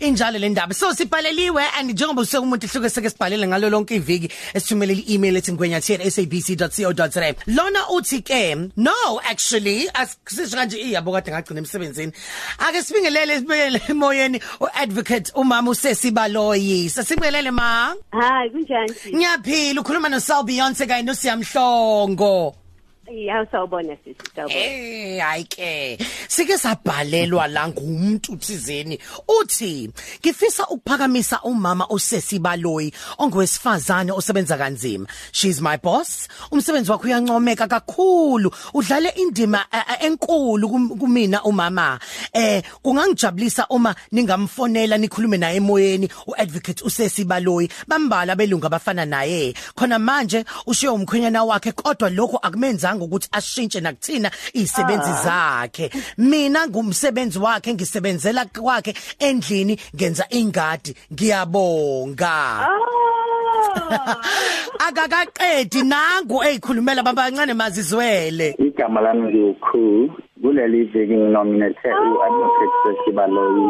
injalo le ndaba. So sibhaleliwe and njengoba usekumuntu ihluke seke sibhalele ngalo lonke iviki esithumele i-email ethi ngwenyathi@sabc.co.za lona uthi ke no actually asisho kanje iyabo kade ngagcina emsebenzini. Ake sibingelele sibekele emoyeni uadvocate umama usesibaloyi. Sasibingelele ma. Hayi kunjani? ngiyaphila ukhuluma no Sal Beyonce kanye no Siyamhlongo Yeah, sawubona sisi, sawubona. Eh hayi ke sike sabhalelwa la ngumuntu thizeni. Uthi ngifisa ukuphakamisa umama osesibaloyi ongowesifazane osebenza kanzima. She's my boss. Umsebenzi wakhe uyancomeka kakhulu. Udlale indima eh, eh, enkulu kum- kumina umama. Eh kungangijabulisa uma ningamfonela nikhulume naye emoyeni uadvocate usesibaloyi bambala belungu abafana naye. Khona manje ushiye umkhwenyana wakhe kodwa lokho akumenzanga ukuthi ashintshe nakuthina izisebenzi zakhe. Mina ngumsebenzi wakhe ngisebenzela kwakhe endlini ngenza ingadi. Ngiyabonga. Ah. akakaqedi nangu eyikhulumela babancane mazizwele. Igama lami ngiwukhu kuleli viki nginominate u-advocate sesibaloyi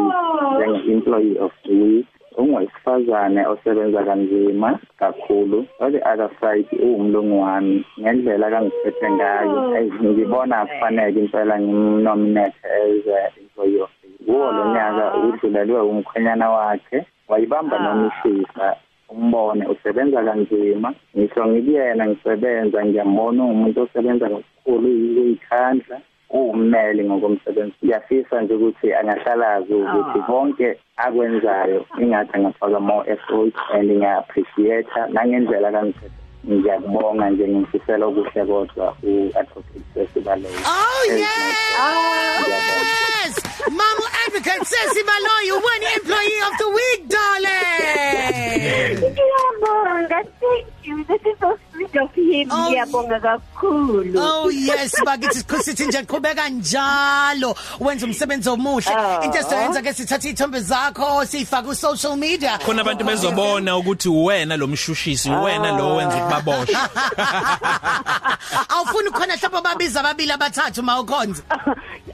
njenge-employee of the week. Ungowesifazane osebenza kanzima kakhulu. On the other side uwumlungu wami ngendlela akangiphethe ngayo. Eyi, ngibona kufanele impela ngimnominate as a-employee of the week kuwo lo nyaka udlulelwe umkhwenyana wakhe wayibamba nomishisa umbone usebenza kanzima ngisho ngikuyena ngisebenza ngiyambona umuntu osebenza kakhulu uyikhandla. Uwummeli ngokomsebenzi. Ngiyafisa nje ukuthi angahlalazi ukuthi konke akwenzayo ingathi angafaka more effort and ngiya-appreciate-a nangendlela kangiphethe ngiyakubonga nje ngimfisela okuhle kodwa u-advocate sesibaloyi Oh Ngiyabonga. yes! Mama advocate sesibaloyi is so sweet of him. Oh. Ngiyabonga kakhulu. Oh yes bakithi sithi nje qhubeka njalo wenza umsebenzi omuhle Oh. into esiyenza ke sithatha ithombe zakho sifaka ku social media khona abantu bezobona ukuthi uwena lo mshushisi uwena lo wenza ukubaboshwe awufuni khona mhlawumbe babiza ababili abathathu mawukhonza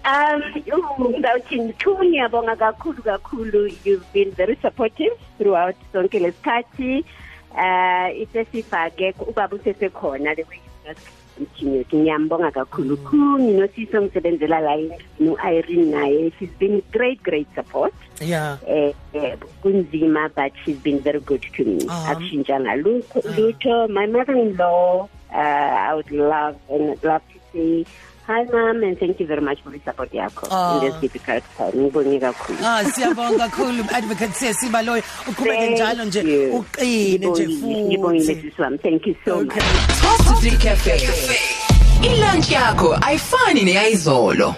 Um, uh, ngawuthini two ngiyabonga kakhulu kakhulu. You've been very supportive throughout sonke lesikhathi. Uh, isesifake ubaba usesekhona continued. Ngiyambonga kakhulu. Khu nginosisi ongisebenzela la endlini u-Irene naye. She's been great great support. yeah eh eh, kunzima but she's been very good to me Um, akushintshanga lutho lutho my mother-in-law uh, i would love and love to say hi mom and thank you very much for the support yakho Ah. in this difficult time ngibonge kakhulu. Ah siyabonga kakhulu advocate sesibaloyi uqhubeke Thank njalo nje. you. uqine nje Ngibongile, ngibongile futhi sisi wami. Thank you so okay. much. Top 3 Cafe. Ilunch yakho ayifani neyizolo.